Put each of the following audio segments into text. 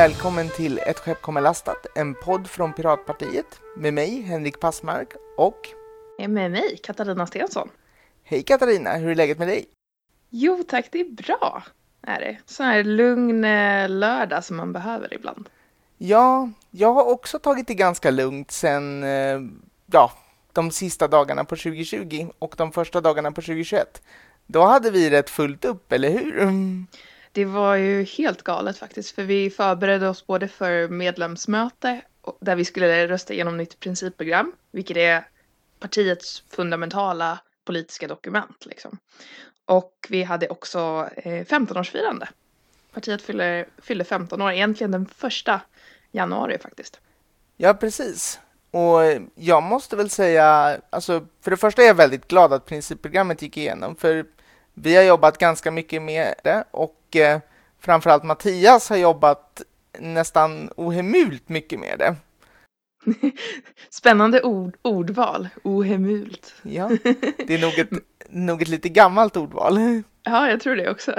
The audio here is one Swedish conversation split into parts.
välkommen till Ett skepp kommer lastat, en podd från Piratpartiet med mig, Henrik Passmark och med mig, Katarina Stensson. Hej Katarina, hur är läget med dig? Jo tack, det är bra. Är det. Sån här lugn eh, lördag som man behöver ibland. Ja, jag har också tagit det ganska lugnt sen, eh, ja, de sista dagarna på 2020 och de första dagarna på 2021. Då hade vi rätt fullt upp, eller hur? Det var ju helt galet faktiskt, för vi förberedde oss både för medlemsmöte där vi skulle rösta igenom nytt principprogram, vilket är partiets fundamentala politiska dokument. Liksom. Och vi hade också eh, 15-årsfirande. Partiet fyller, fyller 15 år, egentligen den första januari faktiskt. Ja, precis. Och jag måste väl säga, alltså för det första är jag väldigt glad att principprogrammet gick igenom, för vi har jobbat ganska mycket med det och eh, framförallt Mattias har jobbat nästan ohemult mycket med det. Spännande ord, ordval, ohemult. Ja, det är nog ett, nog ett lite gammalt ordval. Ja, jag tror det också.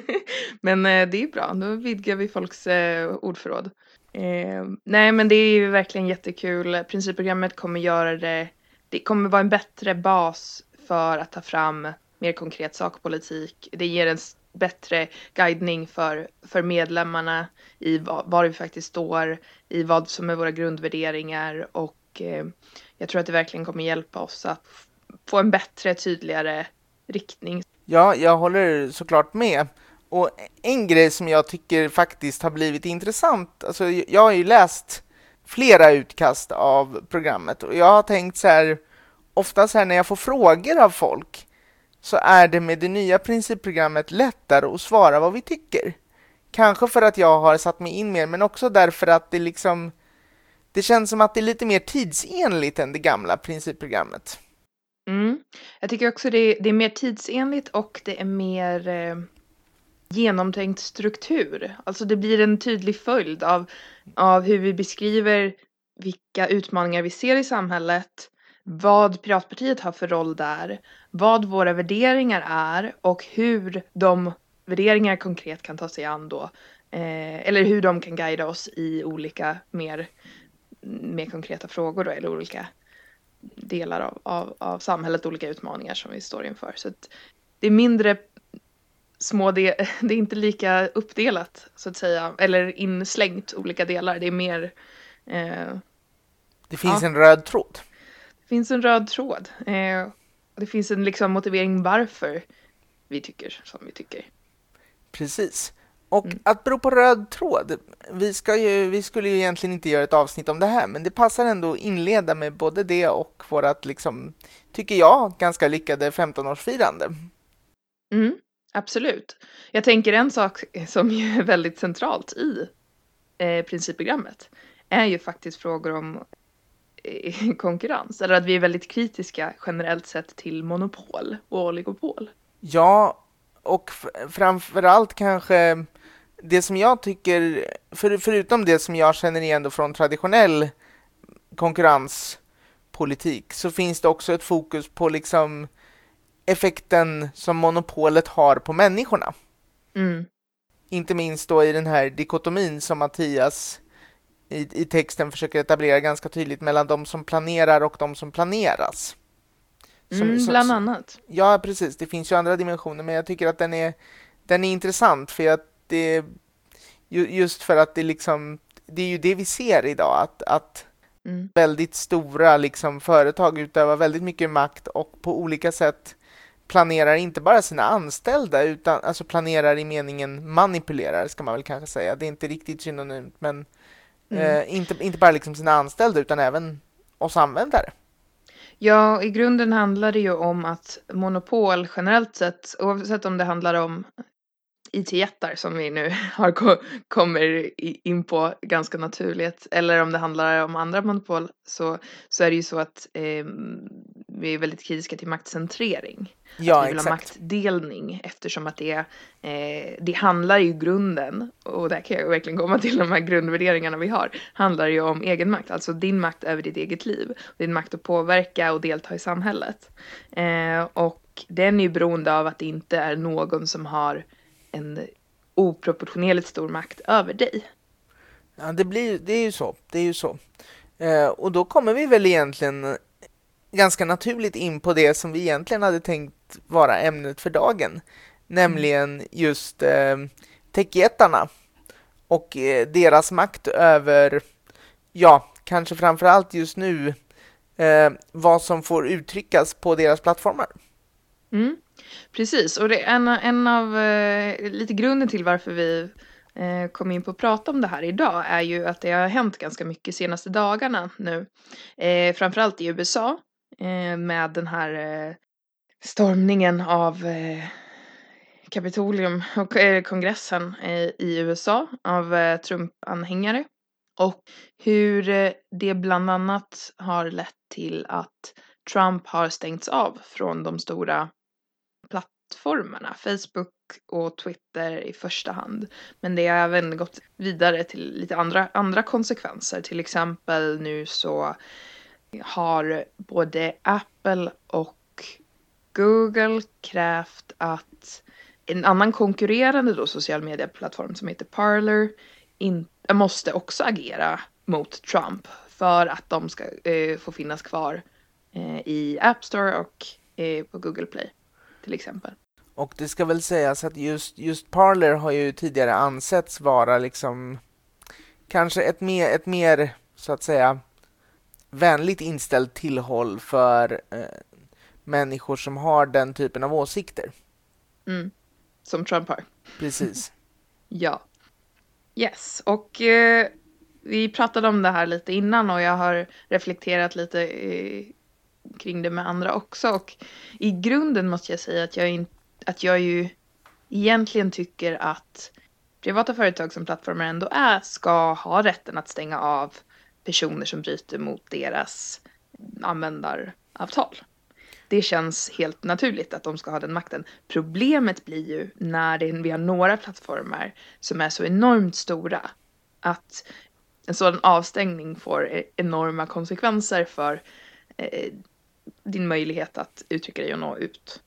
men eh, det är bra, då vidgar vi folks eh, ordförråd. Eh, nej, men det är ju verkligen jättekul. Principprogrammet kommer göra det, det kommer vara en bättre bas för att ta fram mer konkret sakpolitik. Det ger en bättre guidning för, för medlemmarna i var, var vi faktiskt står, i vad som är våra grundvärderingar och eh, jag tror att det verkligen kommer hjälpa oss att få en bättre, tydligare riktning. Ja, jag håller såklart med. Och en grej som jag tycker faktiskt har blivit intressant, alltså jag har ju läst flera utkast av programmet och jag har tänkt så här, ofta så här när jag får frågor av folk, så är det med det nya principprogrammet lättare att svara vad vi tycker. Kanske för att jag har satt mig in mer, men också därför att det liksom det känns som att det är lite mer tidsenligt än det gamla principprogrammet. Mm. Jag tycker också det är, det är mer tidsenligt och det är mer eh, genomtänkt struktur. Alltså det blir en tydlig följd av, av hur vi beskriver vilka utmaningar vi ser i samhället, vad Piratpartiet har för roll där, vad våra värderingar är och hur de värderingar konkret kan ta sig an då. Eh, eller hur de kan guida oss i olika mer, mer konkreta frågor då, eller olika delar av, av, av samhället, olika utmaningar som vi står inför. Så det är mindre små, det, det är inte lika uppdelat så att säga, eller inslängt olika delar. Det är mer... Eh, det finns ja. en röd tråd. Finns en röd tråd. Eh, det finns en liksom motivering varför vi tycker som vi tycker. Precis. Och mm. att bero på röd tråd, vi, ska ju, vi skulle ju egentligen inte göra ett avsnitt om det här, men det passar ändå att inleda med både det och vårat, liksom, tycker jag, ganska lyckade 15-årsfirande. Mm, absolut. Jag tänker en sak som är väldigt centralt i eh, principprogrammet är ju faktiskt frågor om konkurrens. Eller att vi är väldigt kritiska generellt sett till monopol och oligopol. Ja, och framförallt kanske det som jag tycker, för, förutom det som jag känner igen från traditionell konkurrenspolitik, så finns det också ett fokus på liksom effekten som monopolet har på människorna. Mm. Inte minst då i den här dikotomin som Mattias i, i texten försöker etablera ganska tydligt mellan de som planerar och de som planeras. Som, mm, bland annat. Ja, precis. Det finns ju andra dimensioner, men jag tycker att den är, den är intressant för att det just för att det liksom det är ju det vi ser idag att, att mm. väldigt stora liksom företag utövar väldigt mycket makt och på olika sätt planerar inte bara sina anställda utan alltså planerar i meningen manipulerar ska man väl kanske säga. Det är inte riktigt synonymt men mm. eh, inte, inte bara liksom sina anställda utan även oss användare. Ja, i grunden handlar det ju om att monopol generellt sett, oavsett om det handlar om IT-jättar som vi nu har kommer in på ganska naturligt eller om det handlar om andra monopol så, så är det ju så att eh, vi är väldigt kritiska till maktcentrering. Ja, att vi vill exakt. ha maktdelning eftersom att det, eh, det handlar i grunden, och där kan jag verkligen komma till de här grundvärderingarna vi har, handlar ju om egenmakt, alltså din makt över ditt eget liv, din makt att påverka och delta i samhället. Eh, och den är ju beroende av att det inte är någon som har en oproportionerligt stor makt över dig. Ja, det, blir, det är ju så. Det är ju så. Eh, och då kommer vi väl egentligen ganska naturligt in på det som vi egentligen hade tänkt vara ämnet för dagen, nämligen just eh, techjättarna och eh, deras makt över, ja, kanske framför allt just nu, eh, vad som får uttryckas på deras plattformar. Mm, precis, och det är en, en av eh, lite grunden till varför vi eh, kom in på att prata om det här idag är ju att det har hänt ganska mycket senaste dagarna nu. Eh, framförallt i USA Eh, med den här eh, stormningen av eh, Kapitolium och eh, kongressen eh, i USA av eh, Trump-anhängare. Och hur eh, det bland annat har lett till att Trump har stängts av från de stora plattformarna, Facebook och Twitter i första hand. Men det har även gått vidare till lite andra, andra konsekvenser. Till exempel nu så har både Apple och Google krävt att en annan konkurrerande då social media-plattform som heter Parler in, eh, måste också agera mot Trump för att de ska eh, få finnas kvar eh, i App Store och eh, på Google Play till exempel. Och det ska väl sägas att just, just Parler har ju tidigare ansetts vara liksom kanske ett mer, ett mer så att säga vänligt inställt tillhåll för eh, människor som har den typen av åsikter. Mm. Som Trump har. Precis. ja. Yes, och eh, vi pratade om det här lite innan och jag har reflekterat lite eh, kring det med andra också. Och i grunden måste jag säga att jag, in, att jag ju egentligen tycker att privata företag som plattformar ändå är ska ha rätten att stänga av personer som bryter mot deras eh, användaravtal. Det känns helt naturligt att de ska ha den makten. Problemet blir ju när det, vi har några plattformar som är så enormt stora att en sådan avstängning får e-, enorma konsekvenser för eh, din möjlighet att uttrycka dig och nå ut.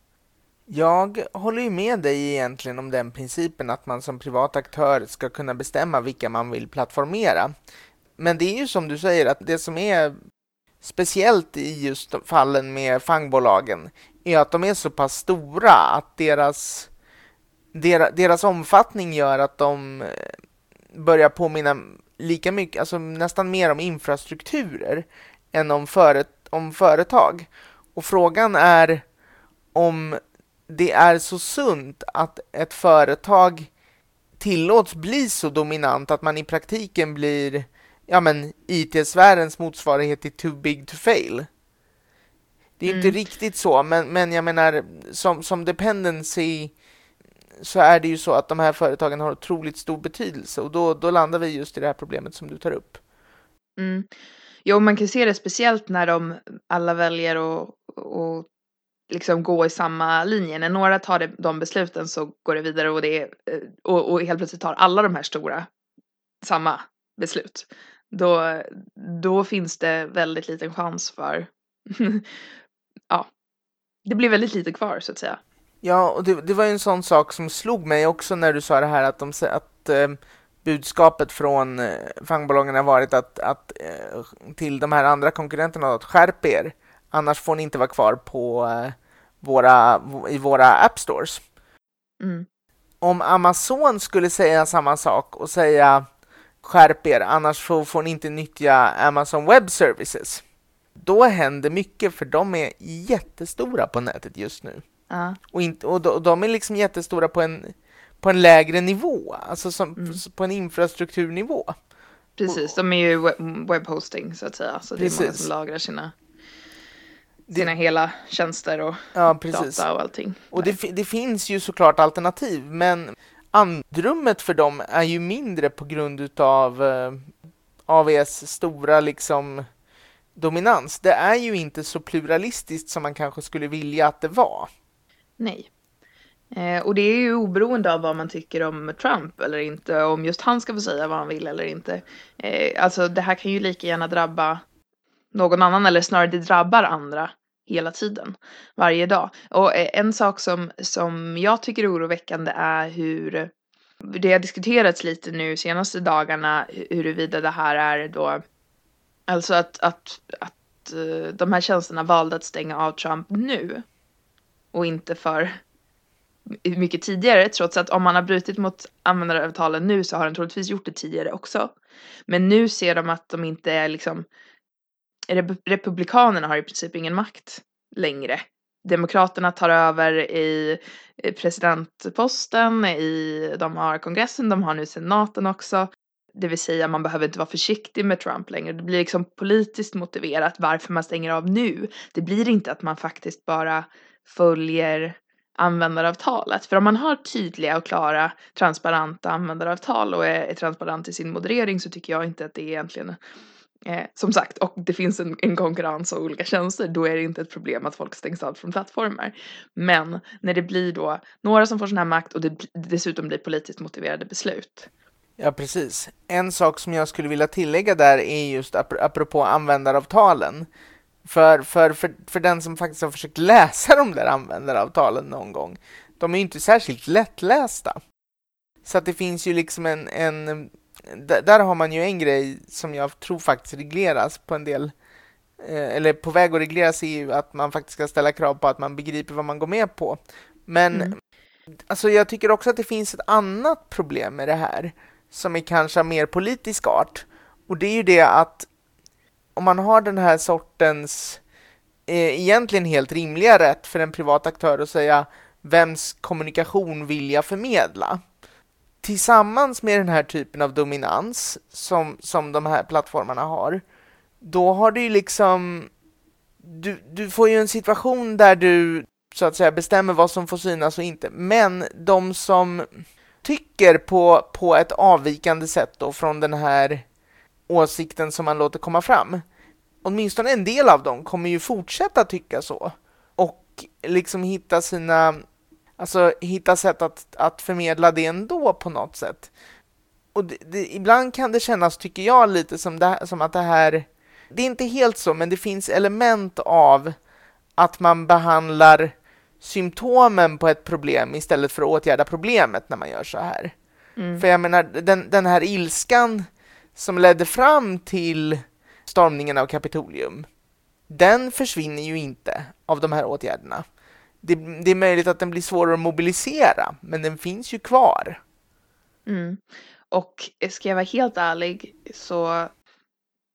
Jag håller ju med dig egentligen om den principen att man som privat aktör ska kunna bestämma vilka man vill plattformera. Men det är ju som du säger att det som är speciellt i just fallen med fangbolagen är att de är så pass stora att deras, deras, deras omfattning gör att de eh, börjar påminna lika mycket, alltså nästan mer om infrastrukturer än om, före, om företag. Och frågan är om det är så sunt att ett företag tillåts bli så dominant att man i praktiken blir ja men IT-sfärens motsvarighet till too big to fail. Det är mm. inte riktigt så, men, men jag menar som, som dependency så är det ju så att de här företagen har otroligt stor betydelse och då, då landar vi just i det här problemet som du tar upp. Mm. Jo, man kan se det speciellt när de alla väljer att och liksom gå i samma linje. När några tar det, de besluten så går det vidare och, det, och, och helt plötsligt tar alla de här stora samma beslut då, då finns det väldigt liten chans för, ja, det blir väldigt lite kvar så att säga. Ja, och det, det var ju en sån sak som slog mig också när du sa det här att, de, att eh, budskapet från eh, har varit att, att eh, till de här andra konkurrenterna att skärp er, annars får ni inte vara kvar på eh, våra, i våra app stores. Mm. Om Amazon skulle säga samma sak och säga skärp er, annars får, ni inte nyttja Amazon Web Services. Då händer mycket, för de är jättestora på nätet just nu. Uh. Och, inte, och, de, och de är liksom jättestora på en, på en lägre nivå, alltså som, mm. på en infrastrukturnivå. Precis, de är ju webbhosting så att säga, så det är många som lagrar sina sina hela tjänster och ja, data och allting. Och det, det, finns ju såklart alternativ, men andrummet för dem är ju mindre på grund utav eh, AVS stora liksom dominans. Det är ju inte så pluralistiskt som man kanske skulle vilja att det var. Nej. Eh, och det är ju oberoende av vad man tycker om Trump eller inte, om just han ska få säga vad han vill eller inte. Eh, alltså det här kan ju lika gärna drabba någon annan eller snarare det drabbar andra hela tiden, varje dag. Och eh, en sak som, som jag tycker är oroväckande är hur Det har diskuterats lite nu senaste dagarna huruvida det här är då, alltså att, att, att eh, de här tjänsterna valde att stänga av Trump nu och inte för mycket tidigare, trots att om man har brutit mot användaravtalen nu så har den troligtvis gjort det tidigare också. Men nu ser de att de inte är liksom, Republikanerna har i princip ingen makt längre. Demokraterna tar över i presidentposten, i, de har kongressen, de har nu senaten också. Det vill säga man behöver inte vara försiktig med Trump längre. Det blir liksom politiskt motiverat varför man stänger av nu. Det blir inte att man faktiskt bara följer användaravtalet. För om man har tydliga och klara transparenta användaravtal och är, är transparent i sin moderering så tycker jag inte att det är egentligen Eh, som sagt, och det finns en, en konkurrens av olika tjänster, då är det inte ett problem att folk stängs av från plattformar. Men när det blir då några som får sån här makt och det dessutom blir politiskt motiverade beslut. Ja, precis. En sak som jag skulle vilja tillägga där är just ap apropå användaravtalen. För, för, för, för den som faktiskt har försökt läsa de där användaravtalen någon gång, de är ju inte särskilt lättlästa. Så att det finns ju liksom en, en där har man ju en grej som jag tror faktiskt regleras på en del eh, eller på väg att regleras i EU att man faktiskt ska ställa krav på att man begriper vad man går med på. Men mm. alltså jag tycker också att det finns ett annat problem med det här som är kanske av mer politisk art. Och det är ju det att om man har den här sortens eh, egentligen helt rimliga rätt för en privat aktör att säga vems kommunikation vill jag förmedla? Tillsammans med den här typen av dominans som, som de här plattformarna har, då har du ju liksom... Du, du får ju en situation där du så att säga bestämmer vad som får synas och inte, men de som tycker på, på ett avvikande sätt då från den här åsikten som man låter komma fram, åtminstone en del av dem kommer ju fortsätta tycka så och liksom hitta sina Alltså hitta sätt att, att förmedla det ändå på något sätt. Och det, det, ibland kan det kännas, tycker jag, lite som, det, som att det här... Det är inte helt så, men det finns element av att man behandlar symptomen på ett problem istället för att åtgärda problemet när man gör så här. Mm. För jag menar, den, den här ilskan som ledde fram till stormningen av Kapitolium, den försvinner ju inte av de här åtgärderna det, det, är möjligt att den blir svårare att mobilisera, men den finns ju kvar. Mm. Och ska jag vara helt ärlig så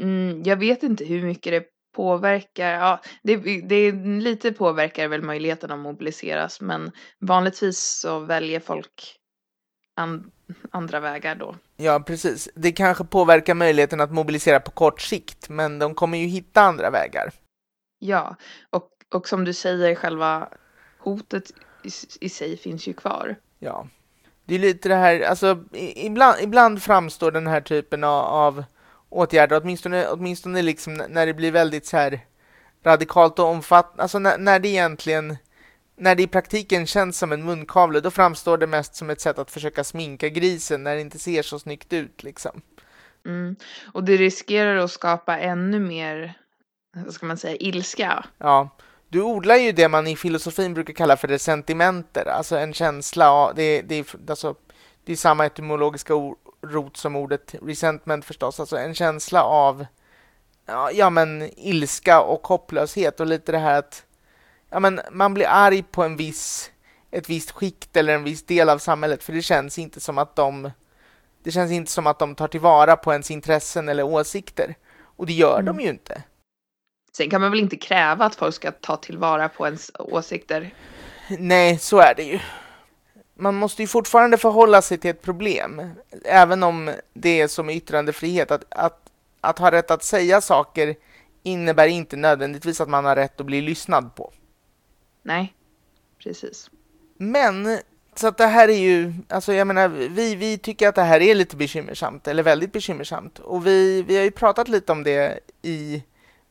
mm, jag vet inte hur mycket det påverkar. Ja, det, det lite påverkar väl möjligheten att mobiliseras, men vanligtvis så väljer folk an, andra vägar då. Ja, precis. Det kanske påverkar möjligheten att mobilisera på kort sikt, men de kommer ju hitta andra vägar. Ja, och, och som du säger, själva hotet i, i sig finns ju kvar. Ja. Det är lite det här, alltså ibland, ibland framstår den här typen av, av åtgärder, åtminstone, åtminstone liksom när det blir väldigt så här radikalt och omfattande, alltså när, när det egentligen när det i praktiken känns som en munkavle, då framstår det mest som ett sätt att försöka sminka grisen när det inte ser så snyggt ut. Liksom. Mm. Och det riskerar att skapa ännu mer, vad ska man säga, ilska. Ja, du odlar ju det man i filosofin brukar kalla för resentimenter, alltså en känsla, det, det, alltså, det är samma etymologiska rot som ordet resentment förstås, alltså en känsla av ja, ja men ilska och hopplöshet och lite det här att ja, men man blir arg på en viss, ett visst skikt eller en viss del av samhället för det känns inte som att de det känns inte som att de tar tillvara på ens intressen eller åsikter. Och det gör mm. de ju inte. Sen kan man väl inte kräva att folk ska ta tillvara på ens åsikter? Nej, så är det ju. Man måste ju fortfarande förhålla sig till ett problem, även om det är som yttrandefrihet. Att, att, att ha rätt att säga saker innebär inte nödvändigtvis att man har rätt att bli lyssnad på. Nej, precis. Men, så att det här är ju, alltså jag menar, vi, vi tycker att det här är lite bekymmersamt, eller väldigt bekymmersamt. Och vi, vi har ju pratat lite om det i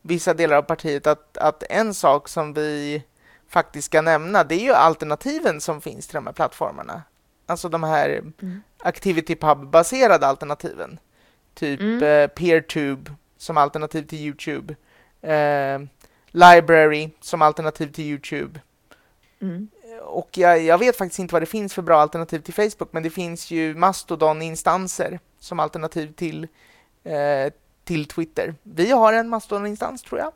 vissa delar av partiet att, att en sak som vi faktiskt ska nämna, det är ju alternativen som finns till de här plattformarna. Alltså de här mm. Activity Pub-baserade alternativen. Typ mm. eh, PeerTube som alternativ till Youtube. Eh, Library som alternativ till Youtube. Mm. och jag, jag, vet faktiskt inte vad det finns för bra alternativ till Facebook, men det finns ju Mastodon-instanser som alternativ till, eh, till Twitter. Vi har en Mastodon-instans tror jag.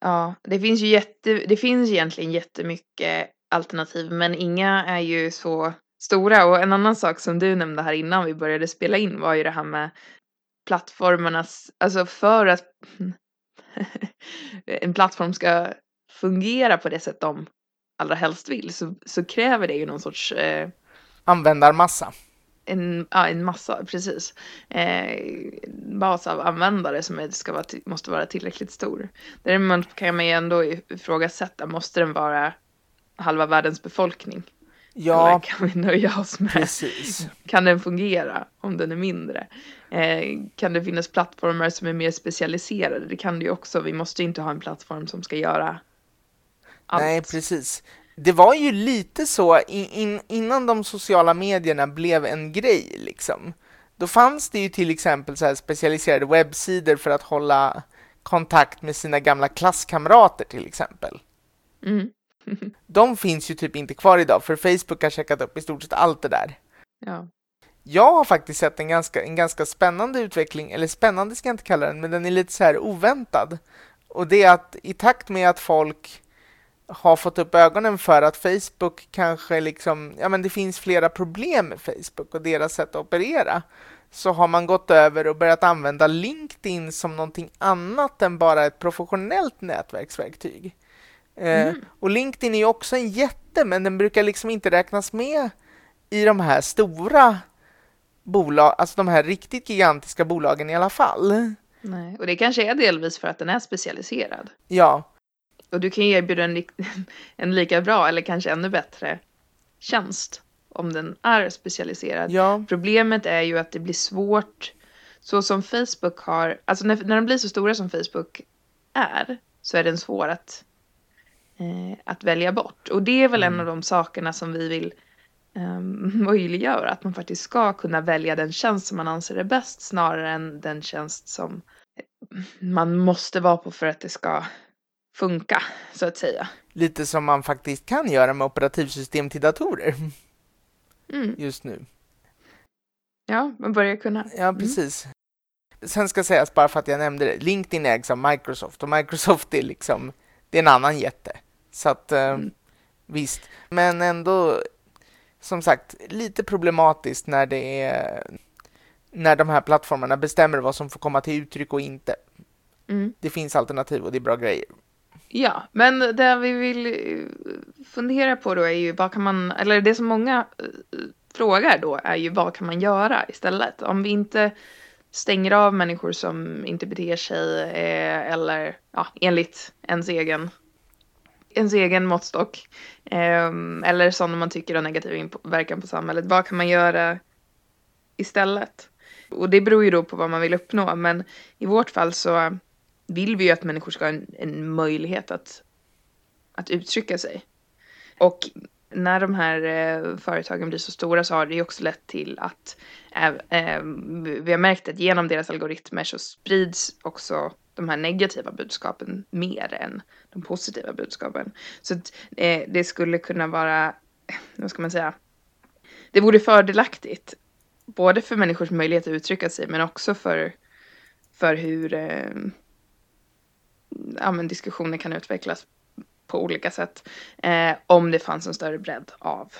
Ja, det finns ju jätte, det finns egentligen jättemycket alternativ, men inga är ju så stora. Och en annan sak som du nämnde här innan vi började spela in var ju det här med plattformarnas, alltså för att en plattform ska fungera på det sätt de allra helst vill så, så kräver det ju någon sorts eh, användarmassa. En, ja, en massa, precis. Eh, bas av användare som ska vara, måste vara tillräckligt stor. Däremot kan man ju ändå ifrågasätta, måste den vara halva världens befolkning? Ja, Eller kan vi nöja oss med? Precis. Kan den fungera om den är mindre? Eh, kan det finnas plattformar som är mer specialiserade? Det kan det ju också. Vi måste inte ha en plattform som ska göra allt. Nej, precis. Det var ju lite så in, innan de sociala medierna blev en grej liksom. Då fanns det ju till exempel så specialiserade webbsidor för att hålla kontakt med sina gamla klasskamrater till exempel. Mm. de finns ju typ inte kvar idag för Facebook har checkat upp i stort sett allt det där. Ja. Jag har faktiskt sett en ganska, en ganska spännande utveckling, eller spännande ska jag inte kalla den, men den är lite så här oväntad. Och det är att i takt med att folk har fått upp ögonen för att Facebook kanske liksom, ja men det finns flera problem med Facebook och deras sätt att operera, så har man gått över och börjat använda LinkedIn som någonting annat än bara ett professionellt nätverksverktyg. Eh, mm. och LinkedIn är ju också en jätte, men den brukar liksom inte räknas med i de här stora bolag, alltså de här riktigt gigantiska bolagen i alla fall. Nej, och det kanske är delvis för att den är specialiserad. Ja. Och du kan ju erbjuda en, en lika bra eller kanske ännu bättre tjänst om den är specialiserad. Ja. Problemet är ju att det blir svårt, så som Facebook har, alltså när, när de blir så stora som Facebook är, så är den svår att, eh, att välja bort. Och det är väl mm. en av de sakerna som vi vill um, möjliggöra att man faktiskt ska kunna välja den tjänst som man anser är bäst snarare än den tjänst som man måste vara på för att det ska funka, så att säga. Lite som man faktiskt kan göra med operativsystem till datorer mm. just nu. Ja, man börjar kunna. Ja, mm. precis. Mm. Sen ska sägas, bara för att jag nämnde det, LinkedIn ägs av Microsoft och Microsoft är liksom, det är en annan jätte. Så att, eh, mm. visst. Men ändå som sagt lite problematiskt när det är när de här plattformarna bestämmer vad som får komma till uttryck och inte. Mm. Det finns alternativ och det är bra grejer. Ja, men det vi vill eh, fundera på då är ju vad kan man, eller det som många eh, frågar då är ju vad kan man göra istället? Om vi inte stänger av människor som inte beter sig eh, eller ja, enligt ens egen ens egen måttstock. Eh, eller sådana man tycker har negativ inverkan på samhället. Vad kan man göra istället? Och det beror ju då på vad man vill uppnå. Men i vårt fall så vill vi ju att människor ska ha en, en möjlighet att, att uttrycka sig. Och när de här eh, företagen blir så stora så har det ju också lett till att eh, eh, vi har märkt att genom deras algoritmer så sprids också de här negativa budskapen mer än de positiva budskapen. Så att, eh, det skulle kunna vara, vad ska man säga, det vore fördelaktigt både för människors möjlighet att uttrycka sig men också för, för hur eh, ja, men diskussioner kan utvecklas på olika sätt eh, om det fanns en större bredd av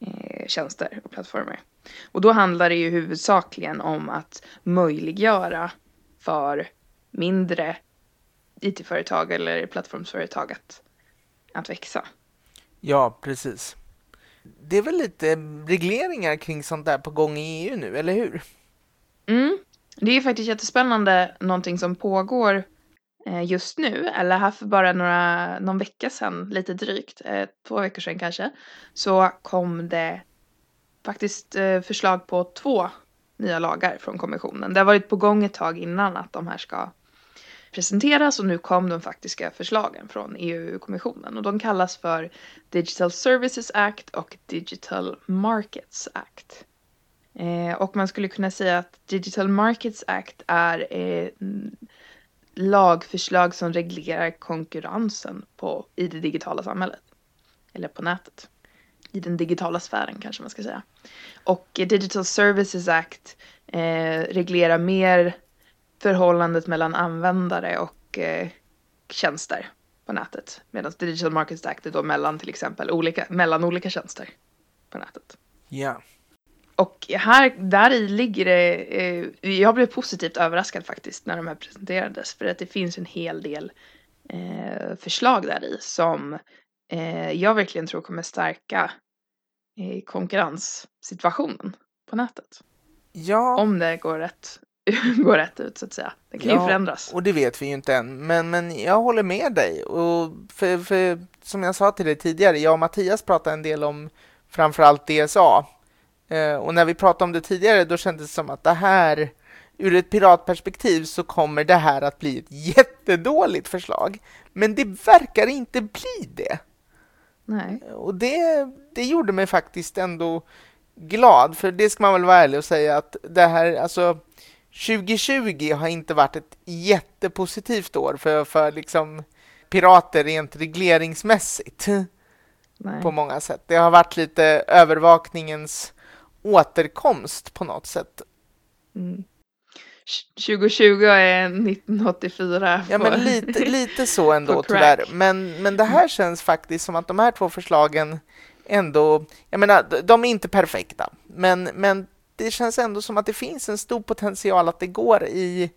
eh, tjänster och plattformar. Och då handlar det ju huvudsakligen om att möjliggöra för mindre it-företag eller plattformsföretag att, att växa. Ja, precis. Det är väl lite regleringar kring sånt där på gång i EU nu, eller hur? Mm, det är faktiskt jättespännande, någonting som pågår Eh, just nu, eller här för bara några, någon vecka sedan, lite drygt, eh, två veckor sedan kanske, så kom det faktiskt eh, förslag på två nya lagar från kommissionen. Det har varit på gång ett tag innan att de här ska presenteras och nu kom de faktiska förslagen från EU-kommissionen och de kallas för Digital Services Act och Digital Markets Act. Eh, och man skulle kunna säga att Digital Markets Act är eh, lagförslag som reglerar konkurrensen på, i det digitala samhället. Eller på nätet. i den digitala sfären kanske man ska säga. Och Digital Services Act eh, reglerar mer förhållandet mellan användare och eh, tjänster på nätet. Medan Digital Markets Act är då mellan till exempel olika, mellan olika tjänster på nätet. Ja. Och här, där i ligger det, eh, jag blev positivt överraskad faktiskt när de här presenterades för att det finns en hel del eh, förslag där i som eh, jag verkligen tror kommer stärka eh, konkurrenssituationen på nätet. Ja. Om det går rätt, går rätt ut så att säga. Det kan ja, ju förändras. Och det vet vi ju inte än. Men, men jag håller med dig. Och för, för, som jag sa till dig tidigare, jag och Mattias pratade en del om framförallt DSA. Eh, och när vi pratade om det tidigare, då kändes det som att det här, ur ett piratperspektiv, så kommer det här att bli ett jättedåligt förslag. Men det verkar inte bli det. Nej. Och det, det gjorde mig faktiskt ändå glad, för det ska man väl vara ärlig och säga att det här, alltså 2020 har inte varit ett jättepositivt år för, för liksom pirater rent regleringsmässigt. Nej. På många sätt. Det har varit lite övervakningens återkomst på något sätt. Mm. 2020 är 1984. Ja, men lite, lite så ändå tyvärr. Men, men det här känns faktiskt som att de här två förslagen ändå, jag menar, de är inte perfekta, men, men det känns ändå som att det finns en stor potential att det går i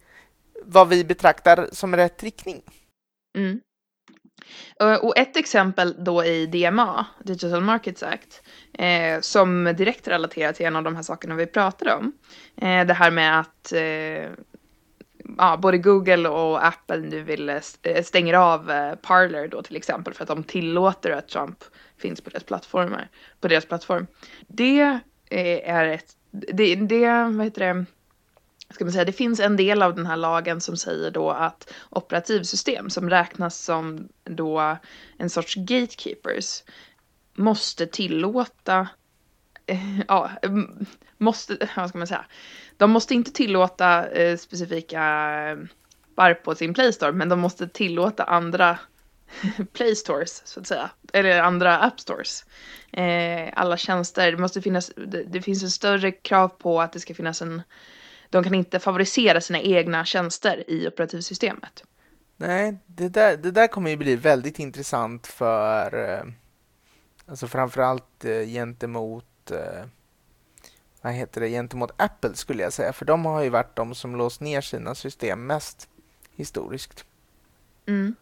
vad vi betraktar som rätt riktning. Mm. Och ett exempel då i DMA, Digital Markets Act, eh, som direkt relaterar till en av de här sakerna vi pratade om. Eh, det här med att eh, ja, både Google och Apple nu vill eh, eh, stänger av eh, Parler då till exempel för att de tillåter att Trump finns på deras plattformar, på deras plattform. Det eh, är ett, det, det, vad heter det, ska man säga, det finns en del av den här lagen som säger då att operativsystem som räknas som då en sorts gatekeepers måste tillåta, eh, ja, måste, vad ska man säga, de måste inte tillåta eh, specifika eh, ...barr på sin Play Store, men de måste tillåta andra Play Stores, så att säga, eller andra App Stores. Eh, alla tjänster, det måste finnas, det, det finns en större krav på att det ska finnas en de kan inte favorisera sina egna tjänster i operativsystemet. Nej, det där, det där kommer ju bli väldigt intressant för eh, alltså framförallt eh, gentemot eh, vad heter det, gentemot Apple skulle jag säga, för de har ju varit de som låst ner sina system mest historiskt. Mm.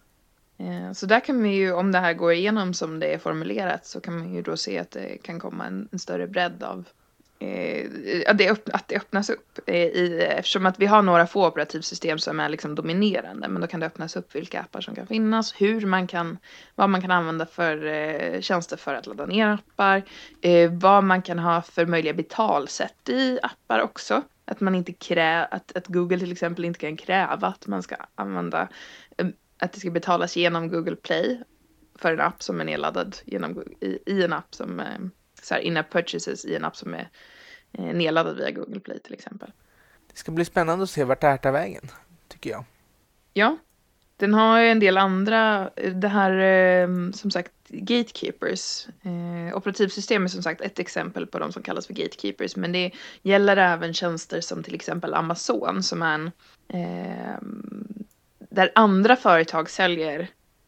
Eh, så där kan man ju, om det här går igenom som det är formulerat, så kan man ju då se att det kan komma en, en större bredd av Eh, att, det, att det öppnas upp. Eh, I, eftersom att vi har några få operativsystem som är liksom dominerande. Men då kan det öppnas upp vilka appar som kan finnas. Hur man kan, vad man kan använda för eh, tjänster för att ladda ner appar. Eh, vad man kan ha för möjliga betalsätt i appar också. Att, man inte krä, att, att Google till exempel inte kan kräva att man ska använda att det ska betalas genom Google Play för en app som är nedladdad genom, i, i en app som eh, så här in-app purchases i en app som är eh, nedladdad via Google Play till exempel. Det ska bli spännande att se vart det här tar vägen, tycker jag. Ja, den har en del andra, det här eh, som sagt gatekeepers. Eh, operativsystem är som sagt ett exempel på de som kallas för gatekeepers, men det gäller även tjänster som till exempel Amazon som är en eh, där andra företag säljer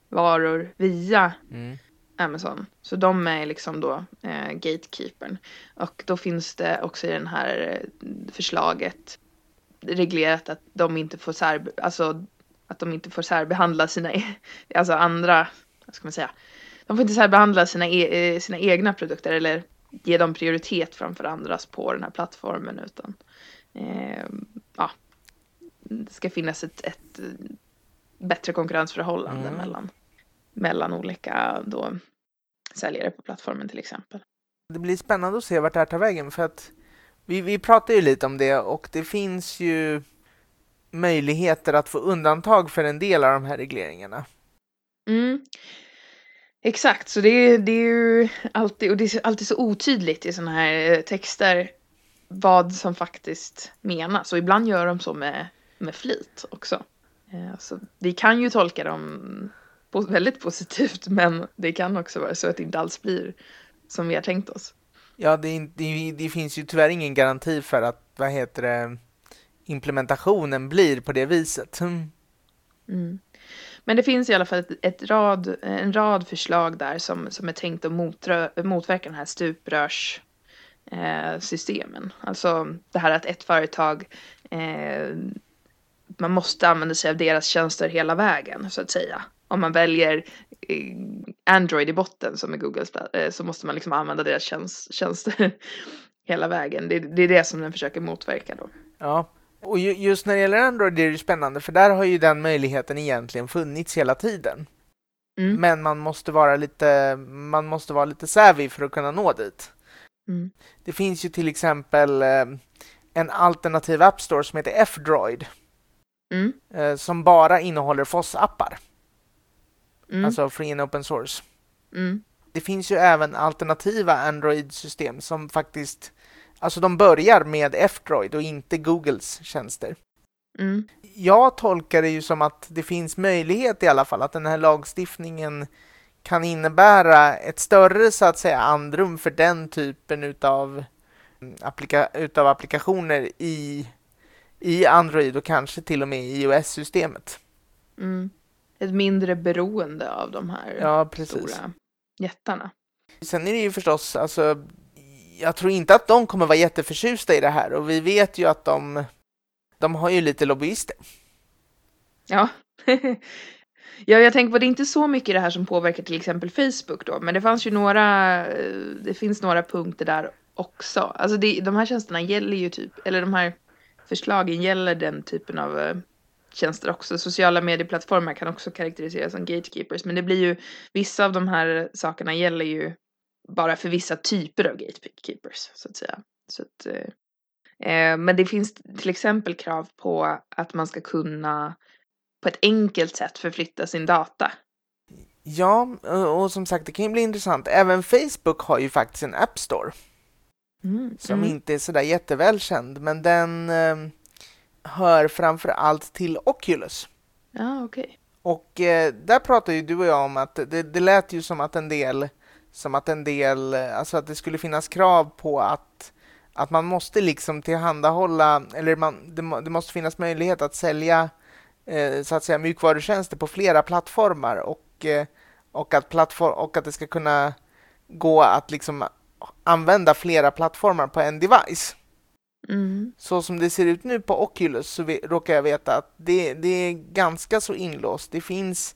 varor via mm. Amazon. Så de är liksom då eh, gatekeepern. Och då finns det också i det här eh, förslaget reglerat att de inte får särbe alltså att de inte får särbehandla sina, e alltså andra, vad ska man säga, de får inte särbehandla sina, e eh, sina egna produkter eller ge dem prioritet framför andras på den här plattformen utan eh, ja, det ska finnas ett, ett bättre konkurrensförhållande mm. mellan, mellan olika då, säljare på plattformen till exempel. Det blir spännande att se vart det här tar vägen för att vi, vi pratar ju lite om det och det finns ju möjligheter att få undantag för en del av de här regleringarna. Mm. Exakt, så det, det är ju alltid, och det är alltid så otydligt i sådana här eh, texter vad som faktiskt menas. Och ibland gör de så med, med flit också. Eh, så vi kan ju tolka dem väldigt positivt men det kan också vara så att det inte alls blir som vi har tänkt oss. Ja, det, det, det, finns ju tyvärr ingen garanti för att vad heter det, implementationen blir på det viset. Mm. Men det finns i alla fall ett, ett, rad, en rad förslag där som, som är tänkt att motrö, motverka den här stuprörssystemen. Eh, alltså det här att ett företag eh, man måste använda sig av deras tjänster hela vägen så att säga. Om man väljer eh, Android i botten som är Googles eh, så måste man liksom använda deras tjänst, tjänster hela vägen. Det, det, är det som den försöker motverka då. Ja, och just när det gäller Android är det spännande för där har ju den möjligheten egentligen funnits hela tiden. Mm. Men man måste vara lite man måste vara lite savvy för att kunna nå dit. Mm. Det finns ju till exempel eh, en alternativ App Store som heter F-Droid. Mm. Som bara innehåller FOSS-appar. Mm. Alltså free and open source. Mm. Det finns ju även alternativa Android-system som faktiskt Alltså de börjar med F-Droid och inte Googles tjänster. Mm. Jag tolkar det ju som att det finns möjlighet i alla fall att den här lagstiftningen kan innebära ett större så att säga andrum för den typen utav, applika utav applikationer i, i Android och kanske till och med i iOS-systemet. Mm. Ett mindre beroende av de här ja, stora jättarna. Sen är det ju förstås, alltså jag tror inte att de kommer vara jätteförtjusta i det här och vi vet ju att de, de har ju lite lobbyister. Ja. ja, jag tänker på det är inte så mycket det här som påverkar till exempel Facebook då, men det fanns ju några, det finns några punkter där också. Alltså det, de här tjänsterna gäller ju typ, eller de här förslagen gäller den typen av uh, tjänster också. Sociala medieplattformar kan också karaktäriseras som gatekeepers, men det blir ju, vissa av de här sakerna gäller ju bara för vissa typer av gatekeepers så att säga. Så att, eh, eh, men det finns till exempel krav på att man ska kunna på ett enkelt sätt förflytta sin data. Ja, och som sagt det kan ju bli intressant. Även Facebook har ju faktiskt en App Store. Mm, som mm. inte är sådär jättevälkänd, men den eh, hör framför allt till Oculus. Okej. Okay. Och eh, där pratar ju du och jag om att det, det lät ju som att en del som att en del, alltså att det skulle finnas krav på att, att man måste liksom tillhandahålla, eller man, det, det måste finnas möjlighet att sälja eh, så att säga mjukvarutjänster på flera plattformar och, eh, och, att plattform, och att det ska kunna gå att liksom använda flera plattformar på en device. Mm. Så som det ser ut nu på Oculus så råkar jag veta att det, det är ganska så inlåst. Det finns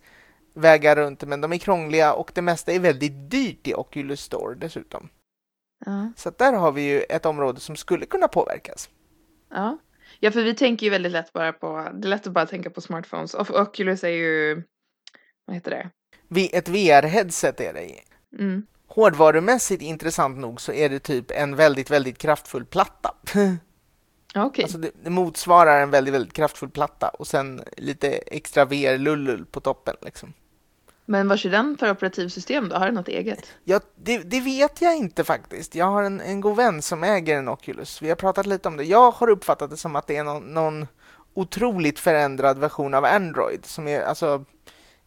vägar runt det, men de är krångliga och det mesta är väldigt dyrt i Oculus Store dessutom. Ja. Så där har vi ju ett område som skulle kunna påverkas. Ja. ja, för vi tänker ju väldigt lätt bara på, det är lätt att bara tänka på smartphones. Och Oculus är ju, vad heter det? ett VR-headset är det. Mm. Hårdvarumässigt intressant nog så är det typ en väldigt, väldigt kraftfull platta. Okay. Alltså det, det, motsvarar en väldigt, väldigt kraftfull platta och sen lite extra VR-lullul på toppen. Liksom. Men vad kör den för operativsystem då? Har den något eget? Ja, det, det, vet jag inte faktiskt. Jag har en, en god vän som äger en Oculus. Vi har pratat lite om det. Jag har uppfattat det som att det är någon, någon otroligt förändrad version av Android. Som är, alltså,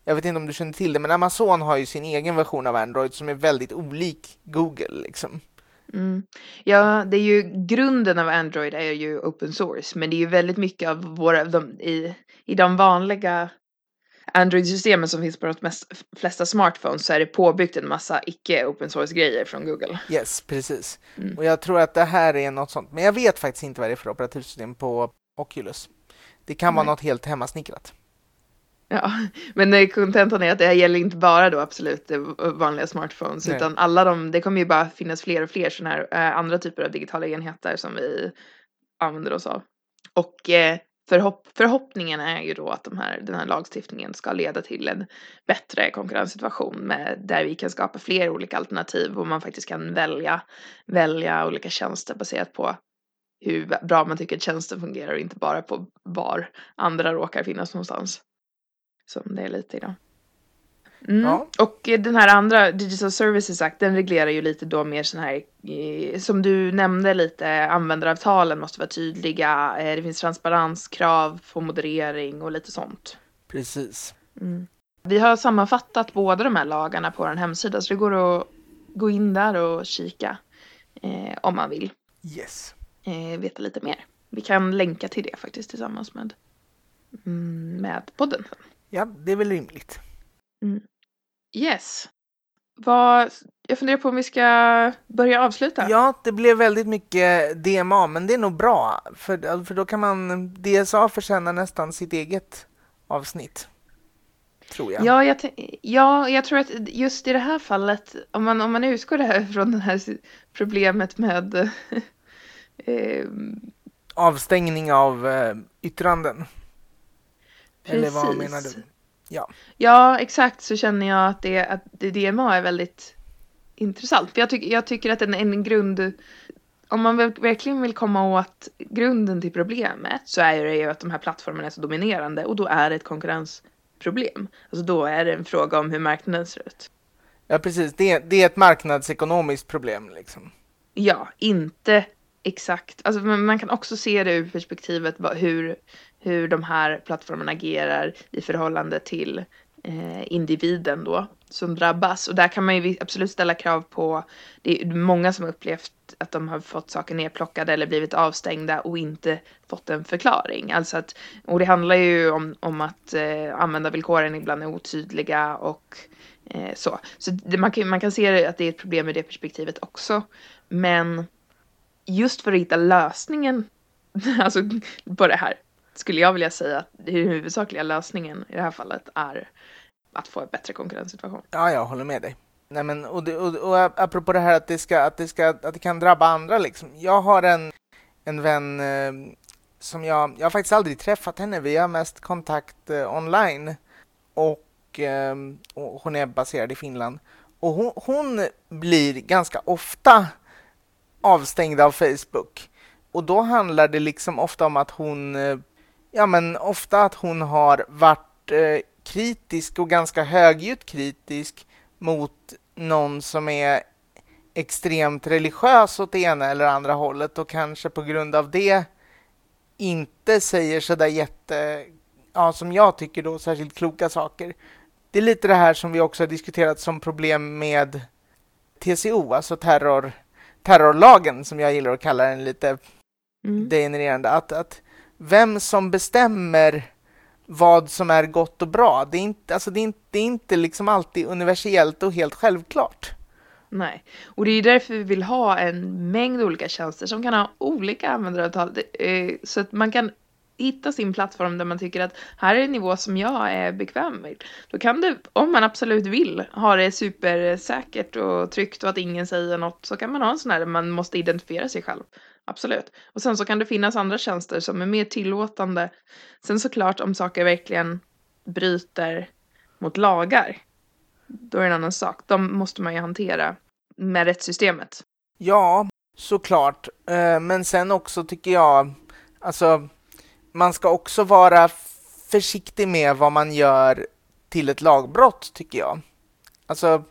jag vet inte om du känner till det, men Amazon har ju sin egen version av Android som är väldigt olik Google. Liksom. Mm. Ja, det är ju grunden av Android är ju open source, men det är ju väldigt mycket av våra, de, i, i de vanliga Android-systemen som finns på de mest, flesta smartphones så är det påbyggt en massa icke open source-grejer från Google. Yes, precis. Mm. Och jag tror att det här är något sånt, men jag vet faktiskt inte vad det är för operativsystem på Oculus. Det kan Nej. vara något helt hemmasnickrat. Ja, men kontentan är att det här gäller inte bara då absolut vanliga smartphones Nej. utan alla de, det kommer ju bara finnas fler och fler sådana här äh, andra typer av digitala enheter som vi använder oss av. Och eh, förhopp förhoppningen är ju då att de här, den här lagstiftningen ska leda till en bättre konkurrenssituation med, där vi kan skapa fler olika alternativ och man faktiskt kan välja, välja olika tjänster baserat på hur bra man tycker att tjänsten fungerar och inte bara på var andra råkar finnas någonstans. Som det är lite idag. Mm. Ja. Och den här andra Digital Services Act, den reglerar ju lite då mer sån här, som du nämnde lite, användaravtalen måste vara tydliga, eh, det finns transparenskrav på moderering och lite sånt. Precis. Mm. Vi har sammanfattat båda de här lagarna på vår hemsida, så det går att gå in där och kika eh, om man vill Yes. eh, veta lite mer. Vi kan länka till det faktiskt tillsammans med, mm, med podden. Ja, det är väl rimligt. Yes. Vad, jag funderar på om vi ska börja avsluta. Ja, det blev väldigt mycket DMA, men det är nog bra. För, för då kan man... DSA förtjänar nästan sitt eget avsnitt. Tror jag. Ja, jag, ja, jag tror att just i det här fallet, om man, om man utgår det här från det här problemet med eh, Avstängning av eh, yttranden. Eller vad Precis. menar du? Ja. Ja, exakt så känner jag att det, att DMA är väldigt intressant. För jag, tycker jag tycker att en, en grund, om man verkligen vill komma åt grunden till problemet så är det ju att de här plattformarna är så dominerande och då är det ett konkurrensproblem. Alltså då är det en fråga om hur marknaden ser ut. Ja, precis. Det, det är ett marknadsekonomiskt problem. Liksom. Ja, inte exakt. Alltså, man kan också se det ur perspektivet hur, hur de här plattformarna agerar i förhållande till eh, individen då som drabbas. Och där kan man ju absolut ställa krav på, det är många som har upplevt att de har fått saker nedplockade eller blivit avstängda och inte fått en förklaring. Alltså att, och det handlar ju om, om att eh, användarvillkoren ibland är otydliga och eh, så. Så det, man, kan, man kan se att det är ett problem i det perspektivet också. Men just för att hitta lösningen alltså, på det här skulle jag vilja säga att den huvudsakliga lösningen i det här fallet är att få en bättre konkurrenssituation. Ja, jag håller med dig. Nej, men, och, det, och, och apropå det här att det, ska, att, det ska, att det kan drabba andra. Liksom. Jag har en, en vän eh, som jag... Jag har faktiskt aldrig träffat henne. Vi har mest kontakt eh, online. Och, eh, och hon är baserad i Finland. Och hon, hon blir ganska ofta avstängd av Facebook. Och då handlar det liksom ofta om att hon... Eh, Ja, men ofta att hon har varit eh, kritisk och ganska högljutt kritisk mot någon som är extremt religiös åt det ena eller andra hållet och kanske på grund av det inte säger sådär jätte, ja som jag tycker då, särskilt kloka saker. Det är lite det här som vi också har diskuterat som problem med TCO, alltså terror, terrorlagen som jag gillar att kalla den lite Mm. degenererande. Att, att vem som bestämmer vad som är gott och bra, det är inte, alltså det är inte, det är inte liksom alltid universellt och helt självklart. Nej, och det är därför vi vill ha en mängd olika tjänster som kan ha olika användaravtal. Eh, så att man kan hitta sin plattform där man tycker att här är en nivå som jag är bekväm med. Då kan du, om man absolut vill, ha det supersäkert och tryggt och att ingen säger något, så kan man ha en sån här där man måste identifiera sig själv. Absolut. Och sen så kan det finnas andra tjänster som är mer tillåtande. Sen såklart om saker verkligen bryter mot lagar, då är det en annan sak. De måste man ju hantera med rättssystemet. Ja, såklart. Eh, men sen också tycker jag, alltså man ska också vara försiktig med vad man gör till ett lagbrott, tycker jag. Alltså,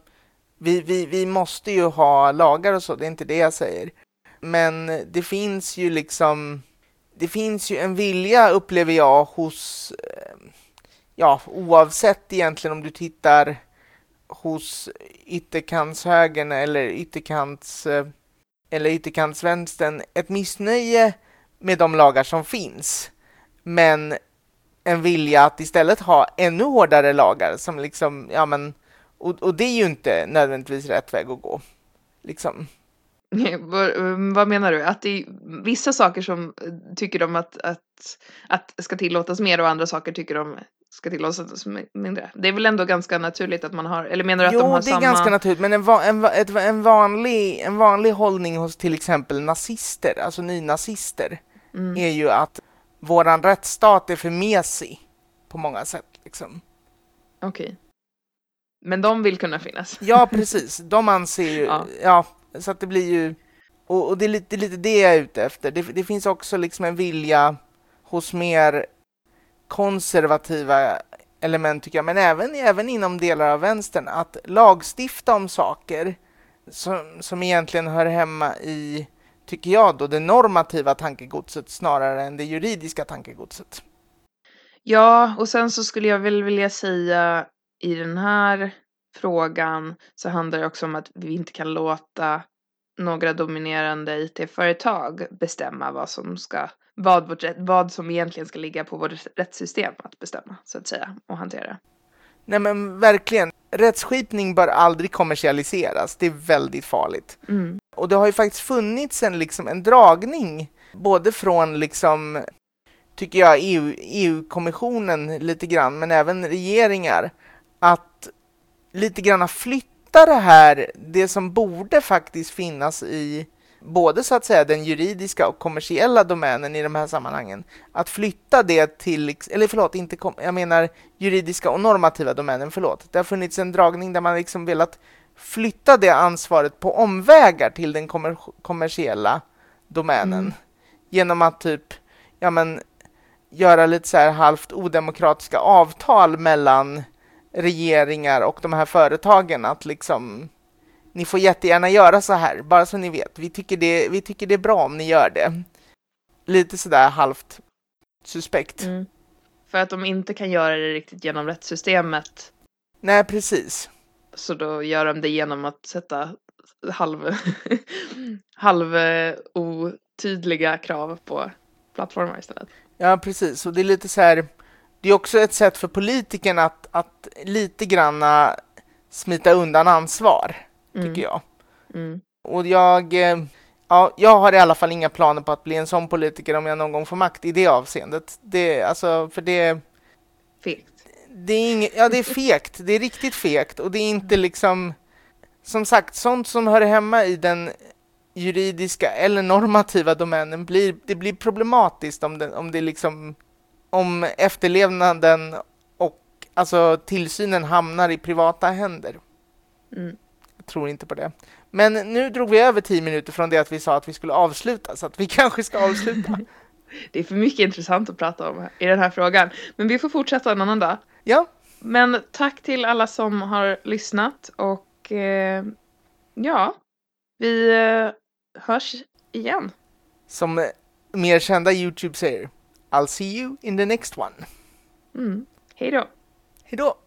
vi, vi, vi måste ju ha lagar och så, det är inte det jag säger. Men det finns ju liksom, det finns ju en vilja, upplever jag, hos, eh, ja, oavsett egentligen om du tittar hos ytterkantshögern eller ytterkants eh, eller ytterkantsvänstern ett missnöje med de lagar som finns. Men en vilja att istället ha ännu hårdare lagar som liksom, ja men, och, och det är ju inte nödvändigtvis rätt väg att gå. Liksom. vad, menar du? Att det är vissa saker som eh, tycker de att, att, att ska tillåtas mer och andra saker tycker de ska tillåtas mindre. Det är väl ändå ganska naturligt att man har, eller menar du att Jo, de har det är samma... ganska naturligt, men en, va, en, va- ett, en, vanlig, en vanlig hållning hos till exempel nazister, alltså nynazister, Mm. är ju att våran rättsstat är för mesig på många sätt. Liksom. Okej. Men de vill kunna finnas. Ja, precis. De anser ju... Ja. Ja, så att det blir ju... Och, och det är lite, lite det jag är ute efter. Det, det finns också liksom en vilja hos mer konservativa element, tycker jag, men även, även inom delar av vänstern, att lagstifta om saker som, som egentligen hör hemma i, tycker jag, då, det normativa tankegodset snarare än det juridiska tankegodset. Ja, och sen så skulle jag väl vilja säga i den här frågan så handlar det också om att vi inte kan låta några dominerande IT-företag bestämma vad som ska vad, vårt, vad som egentligen ska ligga på vårt rättssystem att bestämma så att säga och hantera. Nej men verkligen. Rättsskipning bör aldrig kommersialiseras. Det är väldigt farligt. Mm. Och det har ju faktiskt funnits en, liksom, en dragning både från liksom tycker jag EU, EU-kommissionen lite grann, men även regeringar, att lite grann flytta det här, det som borde faktiskt finnas i både så att säga den juridiska och kommersiella domänen i de här sammanhangen, att flytta det till, eller förlåt, inte jag menar juridiska och normativa domänen, förlåt. Det har funnits en dragning där man liksom velat flytta det ansvaret på omvägar till den kommer kommersiella domänen mm. genom att typ, ja men göra lite så här halvt odemokratiska avtal mellan regeringar och de här företagen att liksom ni får jättegärna göra så här, bara så ni vet. Vi tycker det, vi tycker det är bra om ni gör det. Lite sådär halvt suspekt. Mm. För att de inte kan göra det riktigt genom rättssystemet. Nej, precis. Så då gör de det genom att sätta halv, halv otydliga krav på plattformar istället. Ja, precis. Och det är lite så här, det är också ett sätt för politikerna att, att lite granna smita undan ansvar, mm. tycker jag. Mm. Och jag, eh, ja, jag har i alla fall inga planer på att bli en sån politiker om jag någon gång får makt i det avseendet. Det, alltså, för det... Fegt. Det är inget, ja, det är fegt. Det är riktigt fegt och det är inte liksom... Som sagt, sånt som hör hemma i den juridiska eller normativa domänen blir, det blir problematiskt om det, om det liksom om efterlevnaden och alltså tillsynen hamnar i privata händer. Mm. Jag tror inte på det. Men nu drog vi över tio minuter från det att vi sa att vi skulle avsluta, så att vi kanske ska avsluta. det är för mycket intressant att prata om i den här frågan. Men vi får fortsätta en annan dag. Ja. Men tack till alla som har lyssnat och eh, ja, vi eh, hörs igen. Som mer kända Youtube säger, I'll see you in the next one. Mm. Hej då. Hej då.